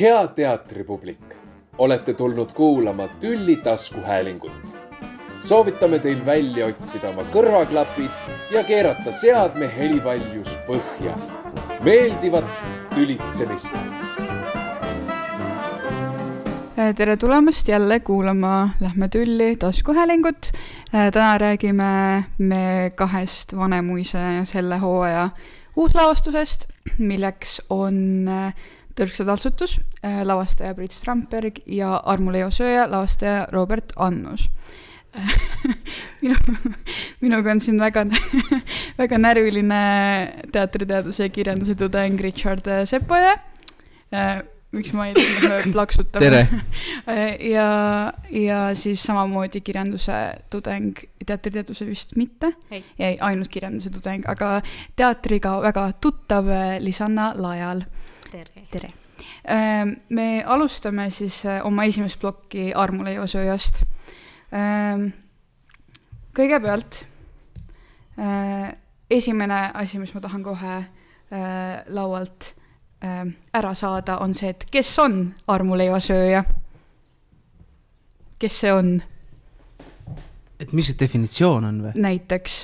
hea teatripublik, olete tulnud kuulama Tülli taskuhäälingut. soovitame teil välja otsida oma kõrvaklapid ja keerata seadme helivaljus põhja. meeldivat tülitsemist. tere tulemast jälle kuulama Lähme tülli taskuhäälingut. täna räägime me kahest Vanemuise selle hooaja uuslavastusest, milleks on Tõrksa taltsutus, lavastaja Priit Strandberg ja Armu-Leo Sööja, lavastaja Robert Annus minu, minuga on siin väga, väga närviline teatriteaduse ja kirjanduse tudeng Richard Sepoja. miks ma ei tea, plaksutama. ja, ja siis samamoodi kirjanduse tudeng, teatriteaduse vist mitte. ei, ainult kirjanduse tudeng, aga teatriga väga tuttav Lisanna Lajal tere, tere.! me alustame siis oma esimest plokki Armu-Leo sööjast. kõigepealt esimene asi, mis ma tahan kohe laualt ära saada, on see, et kes on armuleivasööja? kes see on? et mis see definitsioon on või? näiteks,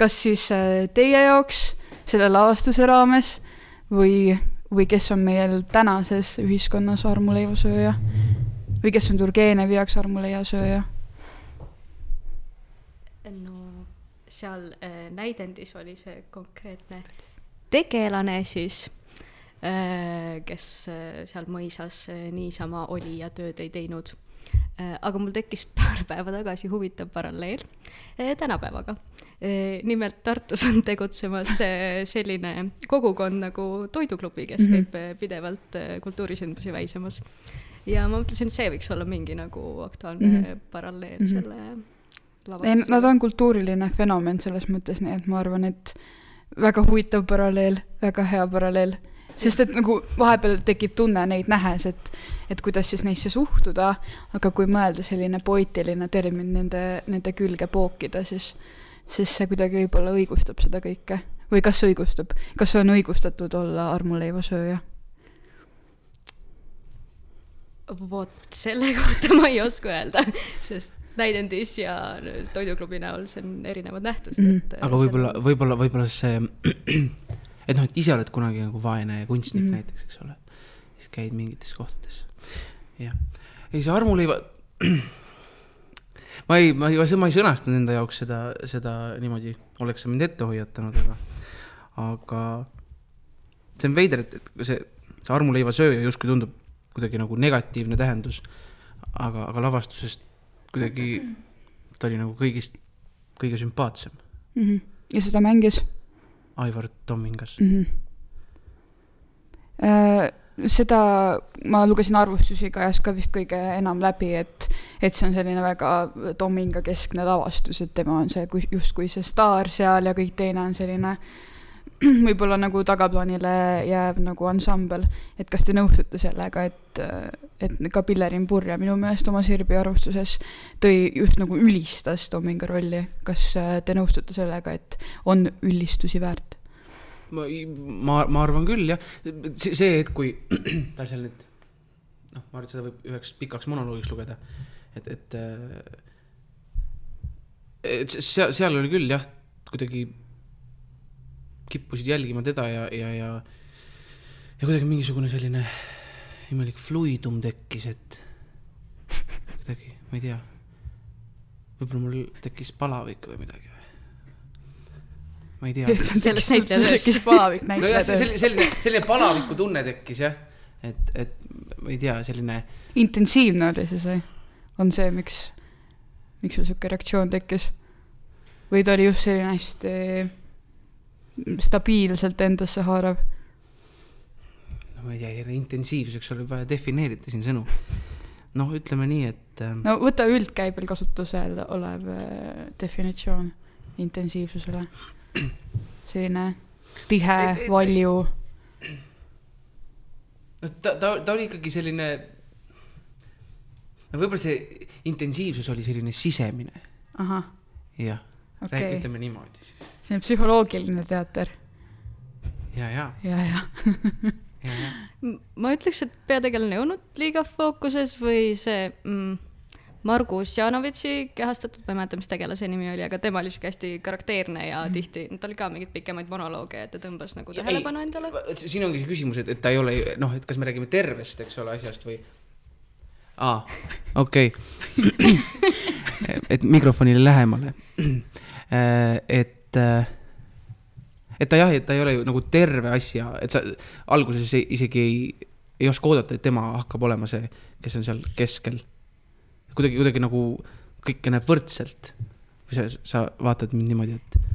kas siis teie jaoks selle lavastuse raames või või kes on meil tänases ühiskonnas armuleivasööja või kes on Turgenevi jaoks armuleiasööja? no seal äh, näidendis oli see konkreetne tegelane siis äh,, kes äh, seal mõisas äh, niisama oli ja tööd ei teinud äh,. aga mul tekkis paar päeva tagasi huvitav paralleel äh, tänapäevaga nimelt Tartus on tegutsemas äh, selline kogukond nagu Toiduklubi, kes mm -hmm. käib pidevalt kultuurisündmusi väisemas. ja ma mõtlesin, et see võiks olla mingi nagu aktuaalne mm -hmm. paralleel mm -hmm. selle ei, nad on kultuuriline fenomen selles mõttes, nii et ma arvan, et väga huvitav paralleel, väga hea paralleel. sest et nagu vahepeal tekib tunne neid nähes, et, et kuidas siis neisse suhtuda, aga kui mõelda selline poeetiline termin nende, nende külge pookida, siis, siis see kuidagi võib-olla õigustab seda kõike. või kas õigustab, kas on õigustatud olla armuleivasööja? vot selle kohta ma ei oska öelda, sest näidendis ja toiduklubi näol, see on erinevad nähtused mm. -hmm. aga võib-olla, võib-olla, võib-olla see, et noh, et ise oled kunagi nagu vaene kunstnik mm -hmm. näiteks, eks ole, siis käid mingites kohtades, jah. ei, see armuleiva, ma ei, ma ei, ma ei sõnastanud enda jaoks seda, seda niimoodi, oleks sa mind ette hoiatanud, aga, aga see on veider, et, et see, see armuleiva sööja justkui tundub kuidagi nagu negatiivne tähendus, aga, aga lavastusest kuidagi, ta oli nagu kõigist kõige sümpaatsem mm. -hmm. ja seda mängis? Aivar Tommingas mm. -hmm. Seda ma lugesin arvustusi ka ajas ka vist kõige enam läbi, et, et see on selline väga Tomminga keskne lavastus, et tema on see justkui see staar seal ja kõik teine on selline võib-olla nagu tagaplaanile jääv nagu ansambel, et kas te nõustute sellega, et, et ka Pillerin Purje minu meelest oma Sirbi arvustuses tõi just nagu ülistas Tomminga rolli, kas te nõustute sellega, et on ülistusi väärt? Ma, ma, ma arvan küll jah, see hetk, kui ta seal need, noh, ma arvan, et seda võib üheks pikaks monoloogiks lugeda, et, et, et seal, seal oli küll jah, kuidagi kippusid jälgima teda ja, ja, ja, ja kuidagi mingisugune selline imelik fluidum tekkis, et kuidagi, ma ei tea, võib-olla mul tekkis palavik või midagi ma ei tea. sellest näitleja tekkis palavik näitleja tööst. selline, selline, selline palaviku tunne tekkis jah, et, et ma ei tea, selline. intensiivne oli see see, on see, miks, miks sul sihuke reaktsioon tekkis? või ta oli just selline hästi stabiilselt endasse haarav? no ma ei tea, intensiivsuseks oli vaja defineerida siin sõnu. noh, ütleme nii, et äh.... no võta üldkäibel kasutusel olev äh, definitsioon intensiivsusele. Selline tihe, valju. no ta, ta, ta oli ikkagi selline, no võib-olla see intensiivsus oli selline sisemine. jah okay., ütleme niimoodi siis. see on psühholoogiline teater. ja, ja. ja, ja ja, ja. ma ütleks, et peategelane ei olnud liiga fookuses või see mm, Margus Janovitši kehastatud, ma ei mäleta, mis tegelase nimi oli, aga tema oli sihuke hästi karakteerne ja mm. tihti, tal oli ka mingeid pikemaid monolooge ja ta tõmbas nagu tähelepanu endale. siin ongi see küsimus, et, et ta ei ole, noh, et kas me räägime tervest, eks ole, asjast või? aa, okei okay.. et mikrofonile lähemale. et, et ta jah, et ta ei ole ju nagu terve asja, et sa alguses ei, isegi ei, ei oska oodata, et tema hakkab olema see, kes on seal keskel. kuidagi, kuidagi nagu kõike näeb võrdselt. või sa, sa vaatad mind niimoodi, et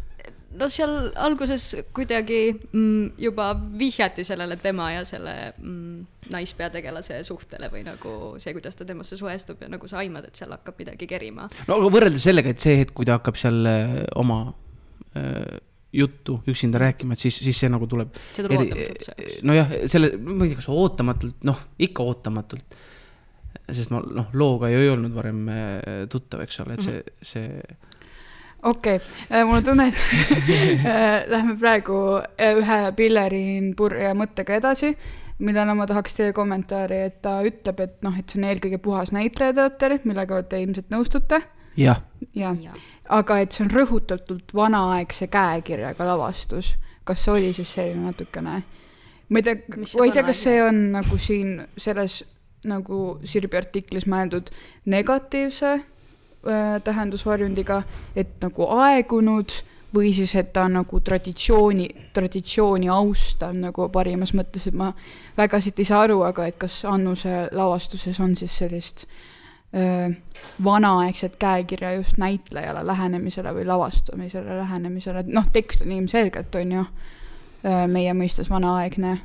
no seal alguses kuidagi mm, juba vihjati sellele tema ja selle mm, naispeategelase suhtele või nagu see, kuidas ta temasse suhestub ja nagu sa aimad, et seal hakkab midagi kerima. no aga võrreldes sellega, et see hetk, kui ta hakkab seal äh, oma äh, juttu üksinda rääkima, et siis, siis see nagu tuleb. see tuleb ootamatult jaoks. nojah, selle, ma ei tea, kas ootamatult, noh, ikka ootamatult. Sest ma noh, looga ju ei olnud varem äh, tuttav, eks ole, et see, see. okei okay., mul on tunne, et äh, lähme praegu äh, ühe Pillerin purje mõttega edasi, millele ma tahaks teie kommentaari, et ta ütleb, et noh, et see on eelkõige puhas näitlejateater, millega te ilmselt nõustute, jah, jah, aga et see on rõhutatult vanaaegse käekirjaga lavastus. kas see oli siis selline natukene, ma ei tea, ma ei tea, kas see on nagu siin selles nagu Sirbi artiklis mõeldud negatiivse äh, tähendusvarjundiga, et nagu aegunud või siis, et ta nagu traditsiooni, traditsiooni austav nagu parimas mõttes, et ma väga siit ei saa aru, aga et kas Annuse lavastuses on siis sellist öö, vanaaegset käekirja just näitlejale lähenemisele või lavastamisele lähenemisele, noh, tekst on ilmselgelt, on ju, meie mõistes vanaaegne,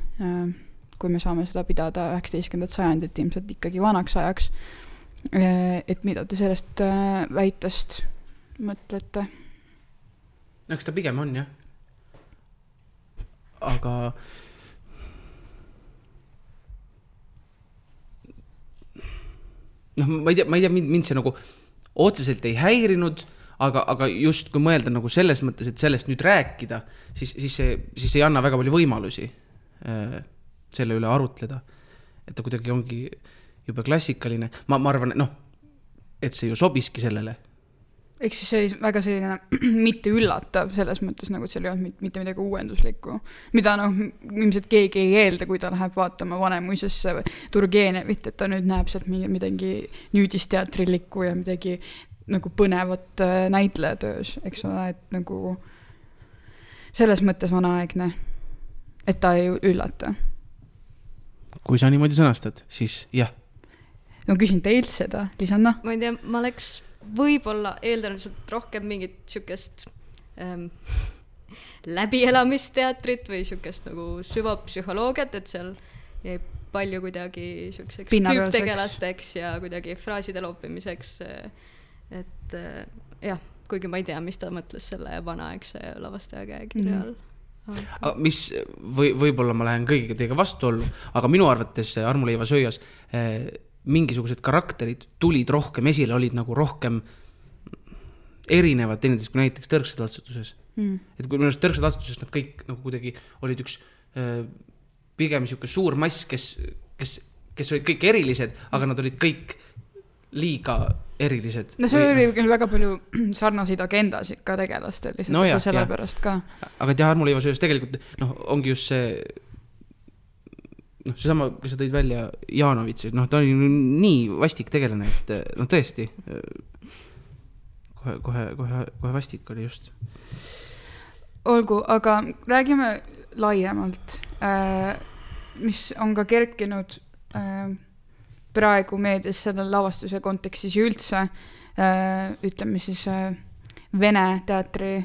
kui me saame seda pidada üheksateistkümnendat sajandit ilmselt ikkagi vanaks ajaks. et mida te sellest öö, väitest mõtlete? no eks ta pigem on jah. aga. noh, ma ei tea, ma ei tea, mind, mind see nagu otseselt ei häirinud, aga, aga just kui mõelda nagu selles mõttes, et sellest nüüd rääkida, siis, siis see, siis ei anna väga palju võimalusi äh, selle üle arutleda. et ta kuidagi ongi jube klassikaline, ma, ma arvan, et noh, et see ju sobiski sellele ehk siis see oli väga selline mitte üllatav selles mõttes nagu, et seal ei olnud mit- mitte midagi uuenduslikku, mida noh, ilmselt keegi ei eelda, kui ta läheb vaatama Vanemuisesse Turgenevit, et ta nüüd näeb sealt midagi nüüdisteatrilikku ja midagi nagu põnevat äh, näitlejatöös, eks ole, et nagu selles mõttes vanaaegne, et ta ei üllata. Kui sa niimoodi sõnastad, siis jah, ma küsin teilt seda, Lisanna. ma ei tea, ma oleks võib-olla eeldanud sealt rohkem mingit siukest ähm, läbielamisteatrit või siukest nagu süvapsühholoogiat, et seal jäi palju kuidagi siukseks Pinnapealseks. tüüptegelasteks ja kuidagi fraaside loopimiseks. et äh, jah, kuigi ma ei tea, mis ta mõtles selle vanaaegse lavastaja käekirja all mm.. Aga mis või võib-olla ma lähen kõigiga teiega vastuollu, aga minu arvates see Armuleiva sööjas eh, mingisugused karakterid tulid rohkem esile, olid nagu rohkem erinevad teineteisest kui näiteks Tõrksade altsutuses Mm. et kui minu arust Tõrksade altsutuses nad kõik nagu kuidagi olid üks eh, pigem sihuke suur mass, kes, kes, kes olid kõik erilised, aga nad olid kõik liiga erilised. no seal oli küll väga palju sarnaseid agendasid ka tegelastel, lihtsalt No no nagu sellepärast ka. aga jah, Armuleiva sööjas tegelikult noh, ongi just see noh, seesama, kui sa tõid välja Janovitši, noh, ta oli nii vastik tegelane, et noh, tõesti. kohe, kohe, kohe, kohe vastik oli just. olgu, aga räägime laiemalt, mis on ka kerkinud äh, praegu meedias selle lavastuse kontekstis ja üldse äh, ütleme siis äh, Vene teatri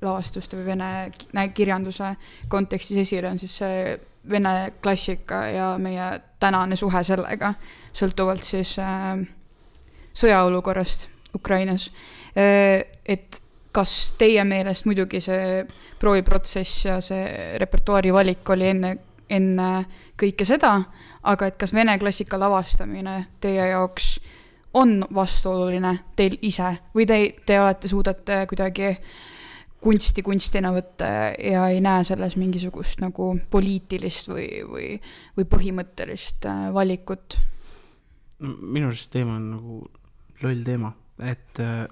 lavastuste või vene kirjanduse kontekstis esile on siis see vene klassika ja meie tänane suhe sellega, sõltuvalt siis äh, sõjaolukorrast Ukrainas äh,. et kas teie meelest muidugi see prooviprotsess ja see repertuaari valik oli enne, enne kõike seda, aga et kas vene klassika lavastamine teie jaoks on vastuoluline teil ise või te, te olete, suudate kuidagi kunsti kunstina võtta ja ei näe selles mingisugust nagu poliitilist või, või, või põhimõttelist äh, valikut. minu arust teema on nagu loll teema, et, äh,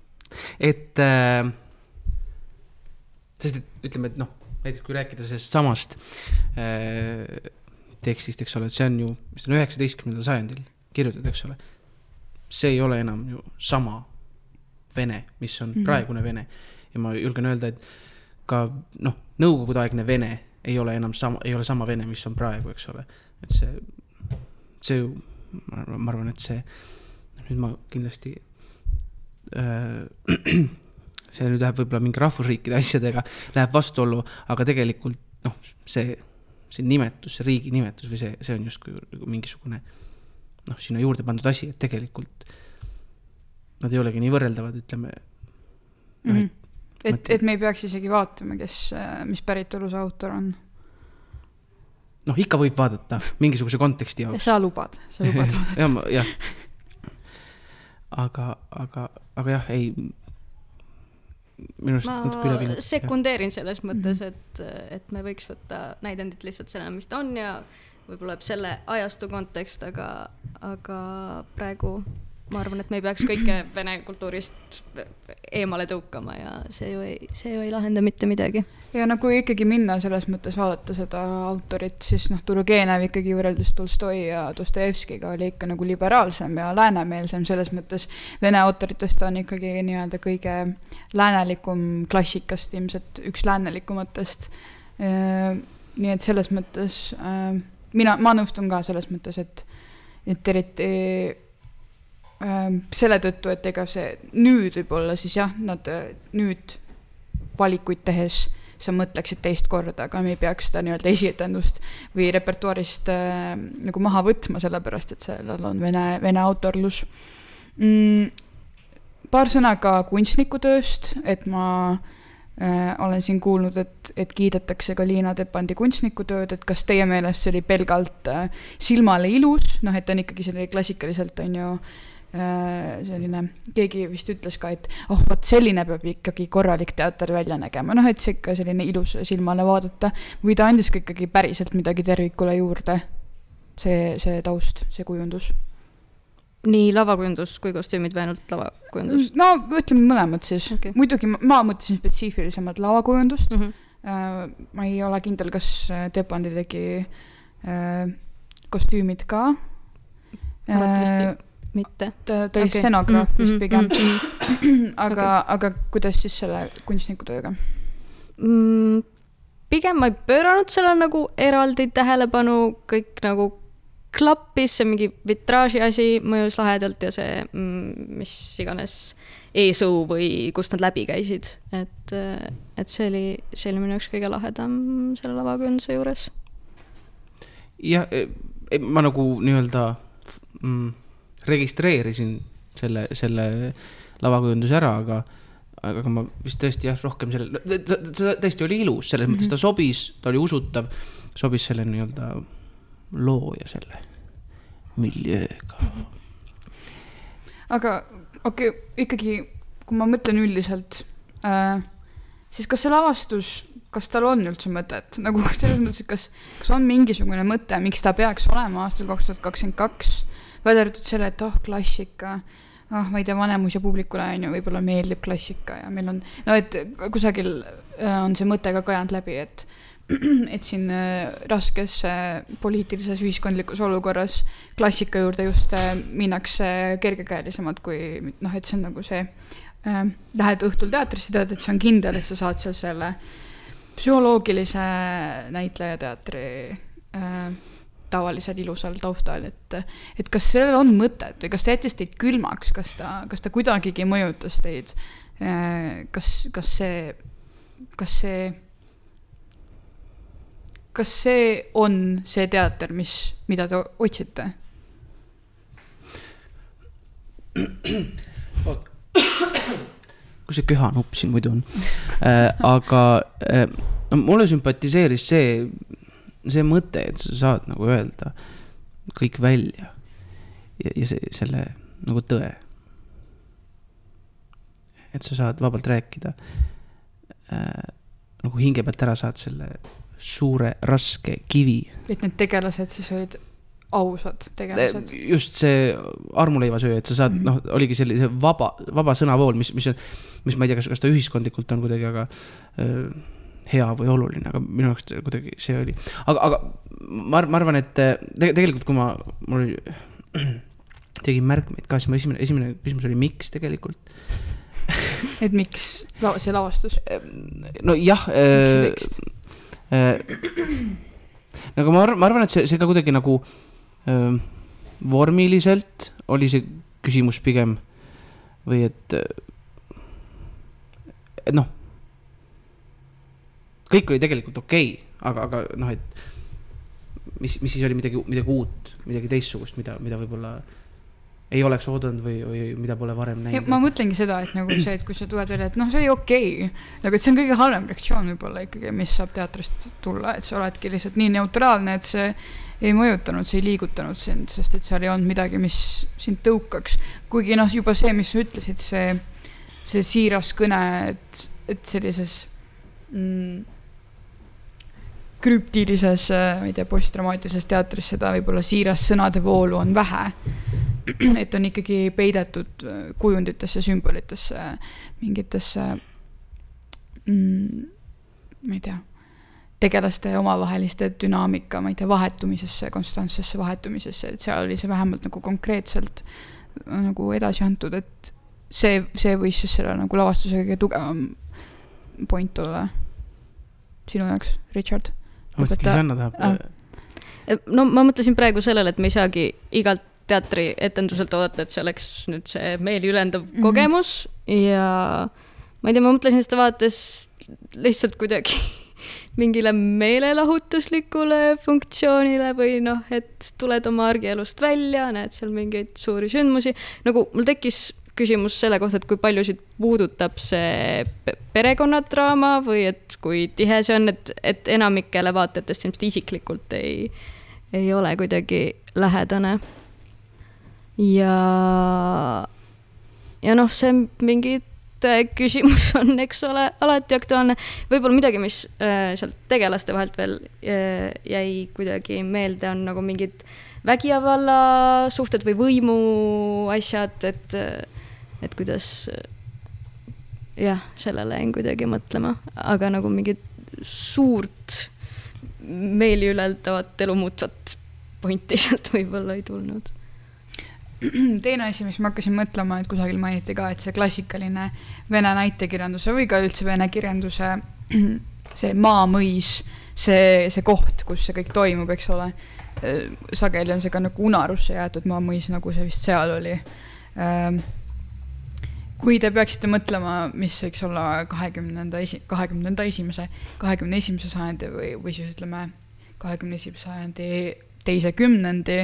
et äh, sest et ütleme, et noh, näiteks kui rääkida sellest samast äh, tekstist, eks ole, et see on ju, mis on üheksateistkümnendal sajandil kirjutatud, eks ole. see ei ole enam ju sama Vene, mis on mm -hmm. praegune Vene ja ma julgen öelda, et ka noh, nõukogudeaegne Vene ei ole enam sama, ei ole sama Vene, mis on praegu, eks ole, et see, see ju, ma arvan, et see, nüüd ma kindlasti äh, see nüüd läheb võib-olla mingi rahvusriikide asjadega, läheb vastuollu, aga tegelikult noh, see, see nimetus, see riigi nimetus või see, see on justkui nagu mingisugune noh, sinna juurde pandud asi, et tegelikult nad ei olegi nii võrreldavad, ütleme mm. -hmm. et, et, et me ei peaks isegi vaatama, kes, mis päritolu see autor on. noh, ikka võib vaadata mingisuguse konteksti jaoks. sa lubad, sa lubad vaadata jah, aga, aga, aga jah, ei minu arust natuke üle viinud. sekundeerin selles mõttes, mhm. et, et me võiks võtta näidendit lihtsalt sellena, mis ta on ja võib-olla selle ajastu kontekst, aga, aga praegu ma arvan, et me ei peaks kõike vene kultuurist eemale tõukama ja see ju ei, see ju ei lahenda mitte midagi. ja no kui ikkagi minna selles mõttes vaadata seda autorit, siis noh, Turgenev ikkagi võrreldes Tolstoi ja Dostojevskiga oli ikka nagu liberaalsem ja läänemeelsem, selles mõttes vene autoritest on ikkagi nii-öelda kõige läänelikum klassikast, ilmselt üks läänelikumatest. nii et selles mõttes mina, ma nõustun ka selles mõttes, et, et eriti selle tõttu, et ega see nüüd võib-olla siis jah, nad äh, nüüd valikuid tehes sa mõtleksid teist korda, aga me ei peaks seda nii-öelda esietendust või repertuaarist äh, nagu maha võtma, sellepärast et sellel on vene, vene autorlus mm,. paar sõna ka kunstnikutööst, et ma äh, olen siin kuulnud, et, et kiidetakse ka Liina Tepandi kunstnikutööd, et kas teie meelest see oli pelgalt äh, silmale ilus, noh, et on ikkagi selline klassikaliselt on ju Äh, selline, keegi vist ütles ka, et oh, vot selline peab ikkagi korralik teater välja nägema, noh, et see ikka selline ilus silmale vaadata. või ta andis ka ikkagi päriselt midagi tervikule juurde. see, see taust, see kujundus. nii lavakujundus kui kostüümid või ainult lavakujundus? no ütleme mõlemad siis okay., muidugi ma, ma mõtlesin spetsiifilisemalt lavakujundust mm. -hmm. ma ei ole kindel, kas Tepandi tegi äh, kostüümid ka. arvatavasti mitte. ta, ta oli okay. stenograaf mm, vist mm, pigem mm,. aga okay., aga kuidas siis selle kunstnikutööga mm,? pigem ma ei pööranud sellele nagu eraldi tähelepanu, kõik nagu klappis, see mingi vitraaži asi mõjus lahedalt ja see, mm, mis iganes eesõu või kust nad läbi käisid, et, et see oli, see oli minu jaoks kõige lahedam selle lavakujunduse juures. jah, e, e, ma nagu nii-öelda mm, registreerisin selle, selle lavakujunduse ära, aga, aga ma vist tõesti jah, rohkem selle, ta, tõesti oli ilus, selles mõttes ta mhm. sobis, ta oli usutav, sobis selle nii-öelda loo ja selle miljööga. aga okei okay,, ikkagi, kui ma mõtlen üldiselt äh,, siis kas see lavastus, kas tal on üldse mõtet, nagu selles mõttes, et kas, kas on mingisugune mõte, miks ta peaks olema aastal kaks tuhat kakskümmend kaks välja arvatud selle, et oh, klassika, ah, ma ei tea, Vanemuise publikule on ju, võib-olla meeldib klassika ja meil on, no et kusagil äh, on see mõte ka kajanud läbi, et et siin äh, raskes poliitilises ühiskondlikus olukorras klassika juurde just äh, minnakse kergekäelisemalt kui noh, et see on nagu see äh,, lähed õhtul teatrisse, tead, et see on kindel, et sa saad seal selle psühholoogilise näitlejateatri äh, tavalisel ilusal taustal, et, et kas sellel on mõtet või kas ta jättis teid külmaks, kas ta, kas ta kuidagigi mõjutas teid? kas, kas see, kas see, kas see on see teater, mis, mida te otsite? kus see köhanupp siin muidu on äh,? aga äh, no mulle sümpatiseeris see see mõte, et sa saad nagu öelda kõik välja ja, ja see, selle nagu tõe. et sa saad vabalt rääkida äh, nagu hinge pealt ära saad selle suure raske kivi et need tegelased siis olid ausad tegelased. just see armuleivasööja, et sa saad mm. -hmm. noh, oligi sellise vaba, vaba sõnavool, mis, mis, mis ma ei tea, kas, kas ta ühiskondlikult on kuidagi, aga äh, hea või oluline, aga minu jaoks kuidagi see oli. aga, aga ma, ma arvan, et te, tegelikult, kui ma, mul oli, tegin märkmeid ka, siis mu esimene, esimene küsimus oli, miks tegelikult. et miks see lavastus? nojah äh, äh,. aga ma arvan, ma arvan, et see, see ka kuidagi nagu äh, vormiliselt oli see küsimus pigem või et, et noh, kõik oli tegelikult okei okay,, aga, aga noh, et mis, mis siis oli midagi, midagi uut, midagi teistsugust, mida, mida võib-olla ei oleks oodanud või, või mida pole varem näinud. ma mõtlengi seda, et nagu see, et kui sa tuled välja, et noh, see oli okei okay.. nagu, et see on kõige halvem reaktsioon võib-olla ikkagi, mis saab teatrist tulla, et sa oledki lihtsalt nii neutraalne, et see ei mõjutanud, see ei liigutanud sind, sest et seal ei olnud midagi, mis sind tõukaks. kuigi noh, juba see, mis sa ütlesid, see, see siiras kõne, et, et sellises mm, krüptilises, ma ei tea, postdramaatilises teatris seda võib-olla siirast sõnade voolu on vähe. Et on ikkagi peidetud äh, kujunditesse, sümbolitesse, mingitesse mm,, ma ei tea, tegelaste omavaheliste dünaamika, ma ei tea, vahetumisesse, konstantsesse vahetumisesse, et seal oli see vähemalt nagu konkreetselt äh, nagu edasi antud, et see, see võis siis selle nagu lavastuse kõige tugevam point olla. Sinu jaoks, Richard. mõtlesin, kas Anna tahab Ah. Eh, no ma mõtlesin praegu sellele, et me ei saagi igalt teatrietenduselt oodata, et see oleks nüüd see meeliülendav mm Mhm. -hmm. kogemus ja ma ei tea, ma mõtlesin seda vaadates lihtsalt kuidagi mingile meelelahutuslikule funktsioonile või noh, et tuled oma argielust välja, näed seal mingeid suuri sündmusi, nagu mul tekkis küsimus selle kohta, et kui paljusid puudutab see pe- perekonnadraama või et kui tihe see on, et, et enamikele vaatajatest ilmselt isiklikult ei, ei ole kuidagi lähedane. ja, ja noh, see mingite küsimus on, eks ole, alati aktuaalne. võib-olla midagi, mis äh, sealt tegelaste vahelt veel äh, jäi kuidagi meelde, on nagu mingid vägivalla suhted või võimu asjad, et, et kuidas jah, sellele jäin kuidagi mõtlema, aga nagu mingit suurt meeliülendavat, elu muutvat pointi sealt võib-olla ei tulnud. teine asi, mis ma hakkasin mõtlema, et kusagil mainiti ka, et see klassikaline vene näitekirjanduse või ka üldse vene kirjanduse see maamõis, see, see koht, kus see kõik toimub, eks ole. sageli on see ka nagu unarusse jäetud maamõis, nagu see vist seal oli. Kui te peaksite mõtlema, mis võiks olla kahekümnenda esi-, kahekümnenda esimese, kahekümne esimese sajandi või, või siis ütleme, kahekümne esimese sajandi teise kümnendi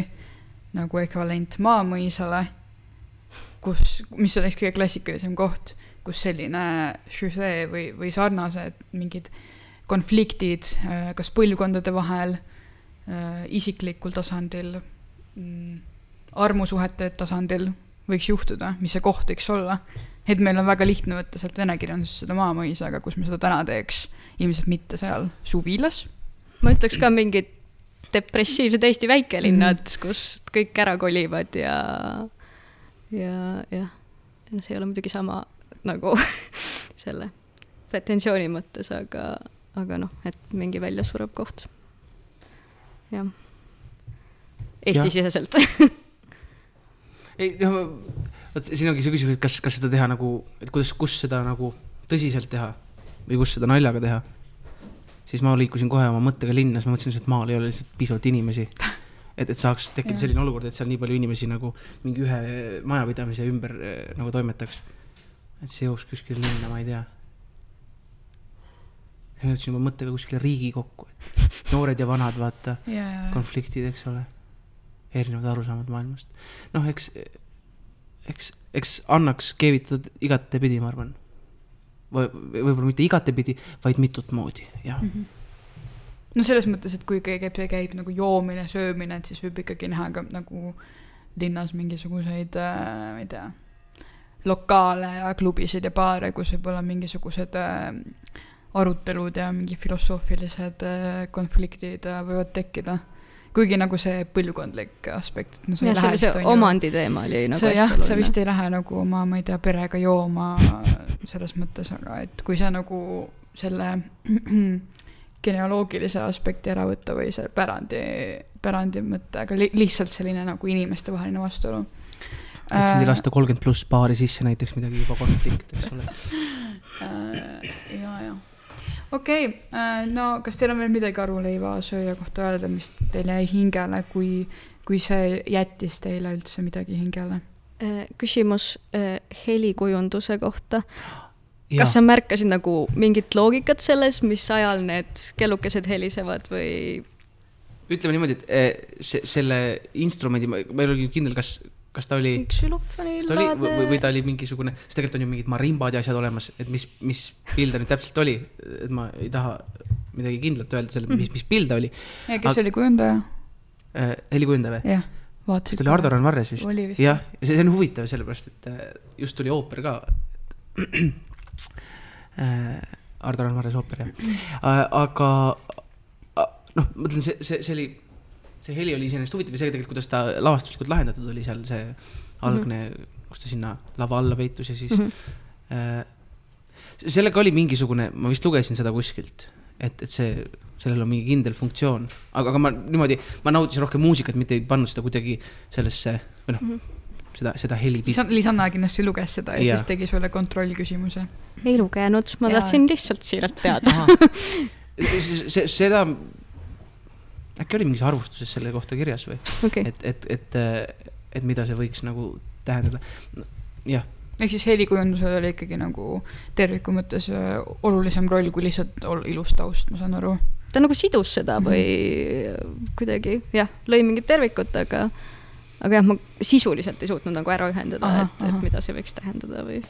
nagu ekvivalent maamõisale, kus, mis oleks kõige klassikalisem koht, kus selline žüžee või, või sarnased mingid konfliktid äh, kas põlvkondade vahel, isiklikul tasandil, armusuhete tasandil võiks juhtuda, mis see koht võiks olla. et meil on väga lihtne võtta sealt vene kirjandusest seda maamõisa, aga kus me seda täna teeks, ilmselt mitte seal suvilas. ma ütleks ka mingid depressiivsed Eesti väikelinnad mm, -hmm. kust kõik ära kolivad ja, ja jah, see ei ole muidugi sama nagu selle pretensiooni mõttes, aga, aga noh, et mingi väljasurev koht. jah. Eesti-siseselt. ei noh, vot siin ongi see küsimus, et kas, kas seda teha nagu, et kuidas, kus seda nagu tõsiselt teha või kus seda naljaga teha. siis ma liikusin kohe oma mõttega linna, siis ma mõtlesin, et maal ei ole lihtsalt piisavalt inimesi. et, et saaks tekkida selline olukord, et seal nii palju inimesi nagu mingi ühe majapidamise ümber eh, nagu toimetaks. et see jooks kuskile linna, ma ei tea. siis ma jõudsin oma mõttega kuskile Riigikokku, et noored ja vanad, vaata ja, konfliktid, eks ole, erinevad arusaamad maailmast. noh, eks, eks, eks annaks keevitada igatepidi, ma arvan. või võib-olla mitte igatepidi, vaid mitut moodi, jah. no selles mõttes, et kui käib, see käib nagu joomine, söömine, et siis võib ikkagi näha ka nagu linnas mingisuguseid äh,, ma ei tea, lokaale ja klubisid ja baare, kus võib-olla mingisugused äh, arutelud ja mingi filosoofilised äh, konfliktid äh, võivad tekkida. Kuigi nagu see põlvkondlik aspekt, et no sa ei jah, see lähe oli see vist on ju omanditeema oli nagu sa jah, sa vist ei lähe nagu oma, ma ei tea, perega jooma selles mõttes, aga et kui sa nagu selle genealoogilise aspekti ära võtta või see pärandi, pärandi mõte, aga li lihtsalt selline nagu inimestevaheline vastuolu. et sind ei lasta kolmkümmend pluss paari sisse näiteks midagi juba konflikt, eks ole. Äh, ja, ja okei okay,, no kas teil on veel midagi aruleivasööja kohta öelda, mis teile jäi hingele, kui, kui see jättis teile üldse midagi hingele? Äh, küsimus äh, helikujunduse kohta. kas sa märkasid nagu mingit loogikat selles, mis ajal need kellukesed helisevad või? ütleme niimoodi, et see, selle instrumendi, ma ei ole kindel, kas, kas ta oli, kas ta oli või, või- ta oli mingisugune, sest tegelikult on ju mingid marimbad ja asjad olemas, et mis, mis pill ta nüüd täpselt oli, et ma ei taha midagi kindlat öelda selle, mis, mis pill ta oli ja kes Aga- oli kujundaja? eh,. helikujundaja või? jah, vaatasid. kas ta oli Ardo Randvarres vist jah, ja see, see on huvitav sellepärast, et eh, just tuli ooper ka. Ardo Randvarres ooper jah, aga a- noh, ma mõtlen, see, see, see oli, see heli oli iseenesest huvitav ja see tegelikult, kuidas ta lavastuslikult lahendatud oli seal see algne mm, -hmm. kus ta sinna lava alla peitus ja siis mm. -hmm. sellega oli mingisugune, ma vist lugesin seda kuskilt, et, et see, sellel on mingi kindel funktsioon, aga, aga ma niimoodi, ma nautisin rohkem muusikat, mitte ei pannud seda kuidagi sellesse või noh mm -hmm. seda, seda heli Lisanna kindlasti luges seda ja, ja siis tegi sulle kontrollküsimuse. ei lugenud, ma Jaa. tahtsin lihtsalt siiralt teada. see, seda, äkki oli mingis arvustuses selle kohta kirjas või, okei, et, et, et, et mida see võiks nagu tähendada. jah, ehk siis helikujundusel oli ikkagi nagu terviku mõttes öö, olulisem roll kui lihtsalt ilus taust, ma saan aru. ta nagu sidus seda või kuidagi jah, lõi mingit tervikut, aga, aga jah, ma sisuliselt ei suutnud nagu ära ühendada, et, et mida see võiks tähendada või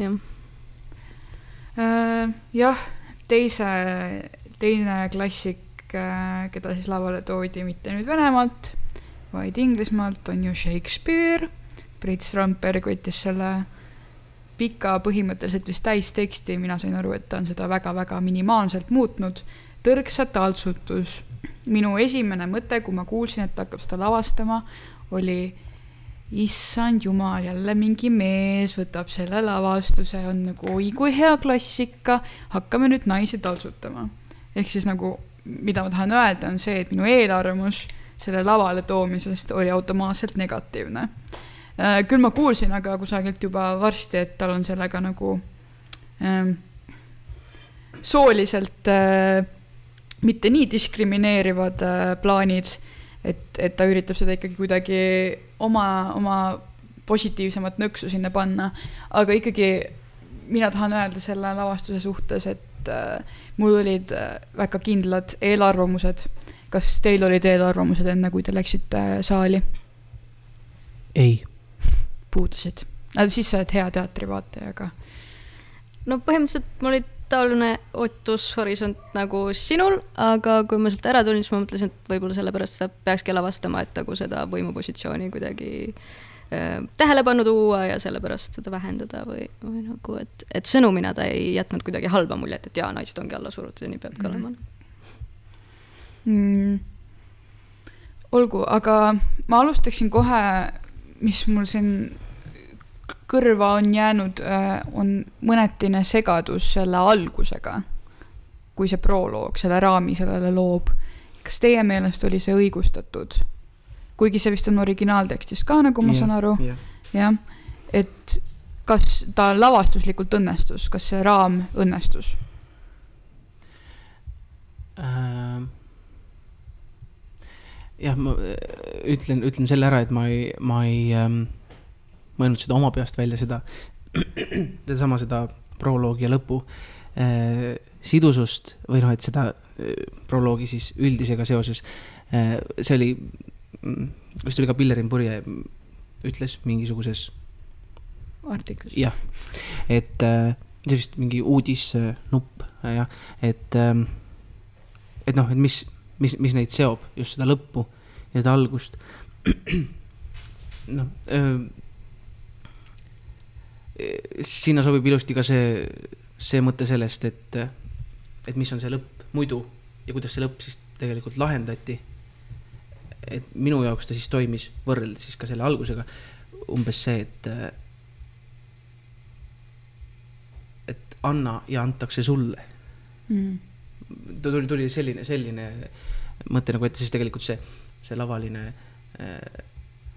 jah, Äh, jah, teise, teine klassik, keda siis lavale toodi mitte nüüd Venemaalt, vaid Inglismaalt, on ju Shakespeare. Priit Strandberg võttis selle pika, põhimõtteliselt vist täisteksti, mina sain aru, et ta on seda väga-väga minimaalselt muutnud. tõrksa taltsutus. minu esimene mõte, kui ma kuulsin, et ta hakkab seda lavastama, oli issand jumal, jälle mingi mees võtab selle lavastuse, on nagu oi kui hea klassika, hakkame nüüd naisi taltsutama. ehk siis nagu, mida ma tahan öelda, on see, et minu eelarvamus selle lavale toomisest oli automaatselt negatiivne. küll ma kuulsin aga kusagilt juba varsti, et tal on sellega nagu ähm, sooliselt äh, mitte nii diskrimineerivad äh, plaanid, et, et ta üritab seda ikkagi kuidagi oma, oma positiivsemat nõksu sinna panna, aga ikkagi mina tahan öelda selle lavastuse suhtes, et äh, mul olid äh, väga kindlad eelarvamused. kas teil olid eelarvamused enne, kui te läksite saali? ei. puudusid? siis sa oled hea teatrivaataja, aga no põhimõtteliselt mul oli taoline ootushorisont nagu sinul, aga kui ma sealt ära tulin, siis ma mõtlesin, et võib-olla sellepärast sa peakski lavastama, et nagu seda võimupositsiooni kuidagi äh, tähelepanu tuua ja sellepärast seda vähendada või, või nagu, et, et sõnumina ta ei jätnud kuidagi halba muljet, et jaa, naised ongi alla surutud ja nii peabki Mhm. olema. mm,. olgu, aga ma alustaksin kohe, mis mul siin kõrva on jäänud, on mõnetine segadus selle algusega. kui see proloog selle raami sellele loob. kas teie meelest oli see õigustatud? Kuigi see vist on originaaltekstis ka, nagu ma saan aru, jah, et kas ta lavastuslikult õnnestus, kas see raam õnnestus? Ähm, jah, ma äh, ütlen, ütlen selle ära, et ma ei, ma ei ähm, mõelnud seda oma peast välja, seda, sedasama seda proloogi ja lõpu äh, sidusust või noh, et seda äh, proloogi siis üldisega seoses äh,, see oli, vist oli ka Pillerin Purje mm, ütles mingisuguses artiklis? jah, et äh, see vist mingi uudisnupp äh, jah, et ähm,, et noh, et mis, mis, mis neid seob, just seda lõppu ja seda algust. noh äh,, sinna sobib ilusti ka see, see mõte sellest, et, et mis on see lõpp muidu ja kuidas see lõpp siis tegelikult lahendati. Et minu jaoks ta siis toimis võrreldes siis ka selle algusega umbes see, et, et anna ja antakse sulle mm.. tuli, tuli selline, selline mõte nagu ette, siis tegelikult see, see lavaline äh,.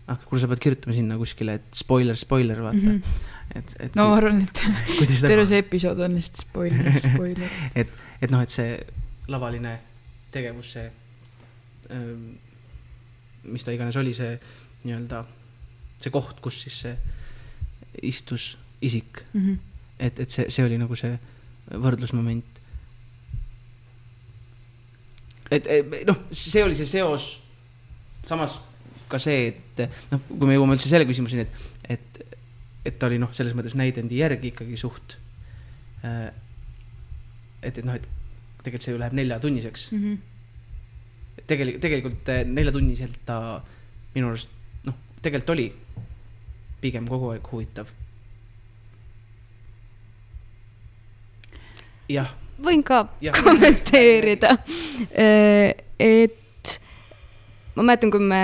ah, kuule, sa pead kirjutama sinna kuskile, et spoiler, spoiler, vaata mm. -hmm. et, et no ma arvan, et kuidas terve see episood on lihtsalt spoiler, spoiler. et noh, et see lavaline tegevus, see, mis ta iganes oli, see nii-öelda, see koht, kus siis see istus isik, Mhm. et, et see, see oli nagu see võrdlusmoment. et et noh, see oli see seos, samas ka see, et noh, kui me jõuame üldse selle küsimuseni, et, et, et ta oli noh, selles mõttes näidendi järgi ikkagi suht. et, et noh, et tegelikult see ju läheb neljatunniseks, Mhm. tegelikult, tegelikult eh, neljatunniselt ta minu arust noh, tegelikult oli pigem kogu aeg huvitav. jah, võin ka jah, kommenteerida, et ma mäletan, kui me,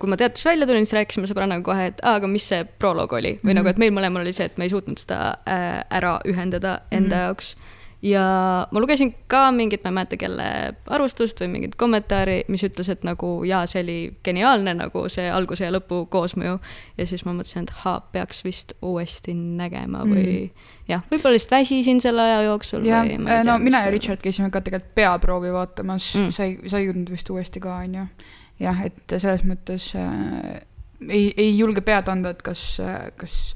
kui ma teatrist välja tulin, siis rääkisime sõbrannaga kohe, et aa, aga mis see proloog oli või mm -hmm. nagu, et meil mõlemal oli see, et me ei suutnud seda äh, ära ühendada enda mm Mhm. -hmm. jaoks. Ja ma lugesin ka mingit, ma ei mäleta, kelle arvustust või mingit kommentaari, mis ütles, et nagu jaa, see oli geniaalne nagu see alguse ja lõpu koosmõju. ja siis ma mõtlesin, et haa, peaks vist uuesti nägema või mm. jah, võib-olla lihtsalt väsisin selle aja jooksul jah, või ma ei no mina ja Richard käisime ka tegelikult peaproovi vaatamas Mm. mm., sa ei, sa ei jõudnud vist uuesti ka, on ju. jah, et selles mõttes äh, ei, ei julge pead anda, et kas äh,, kas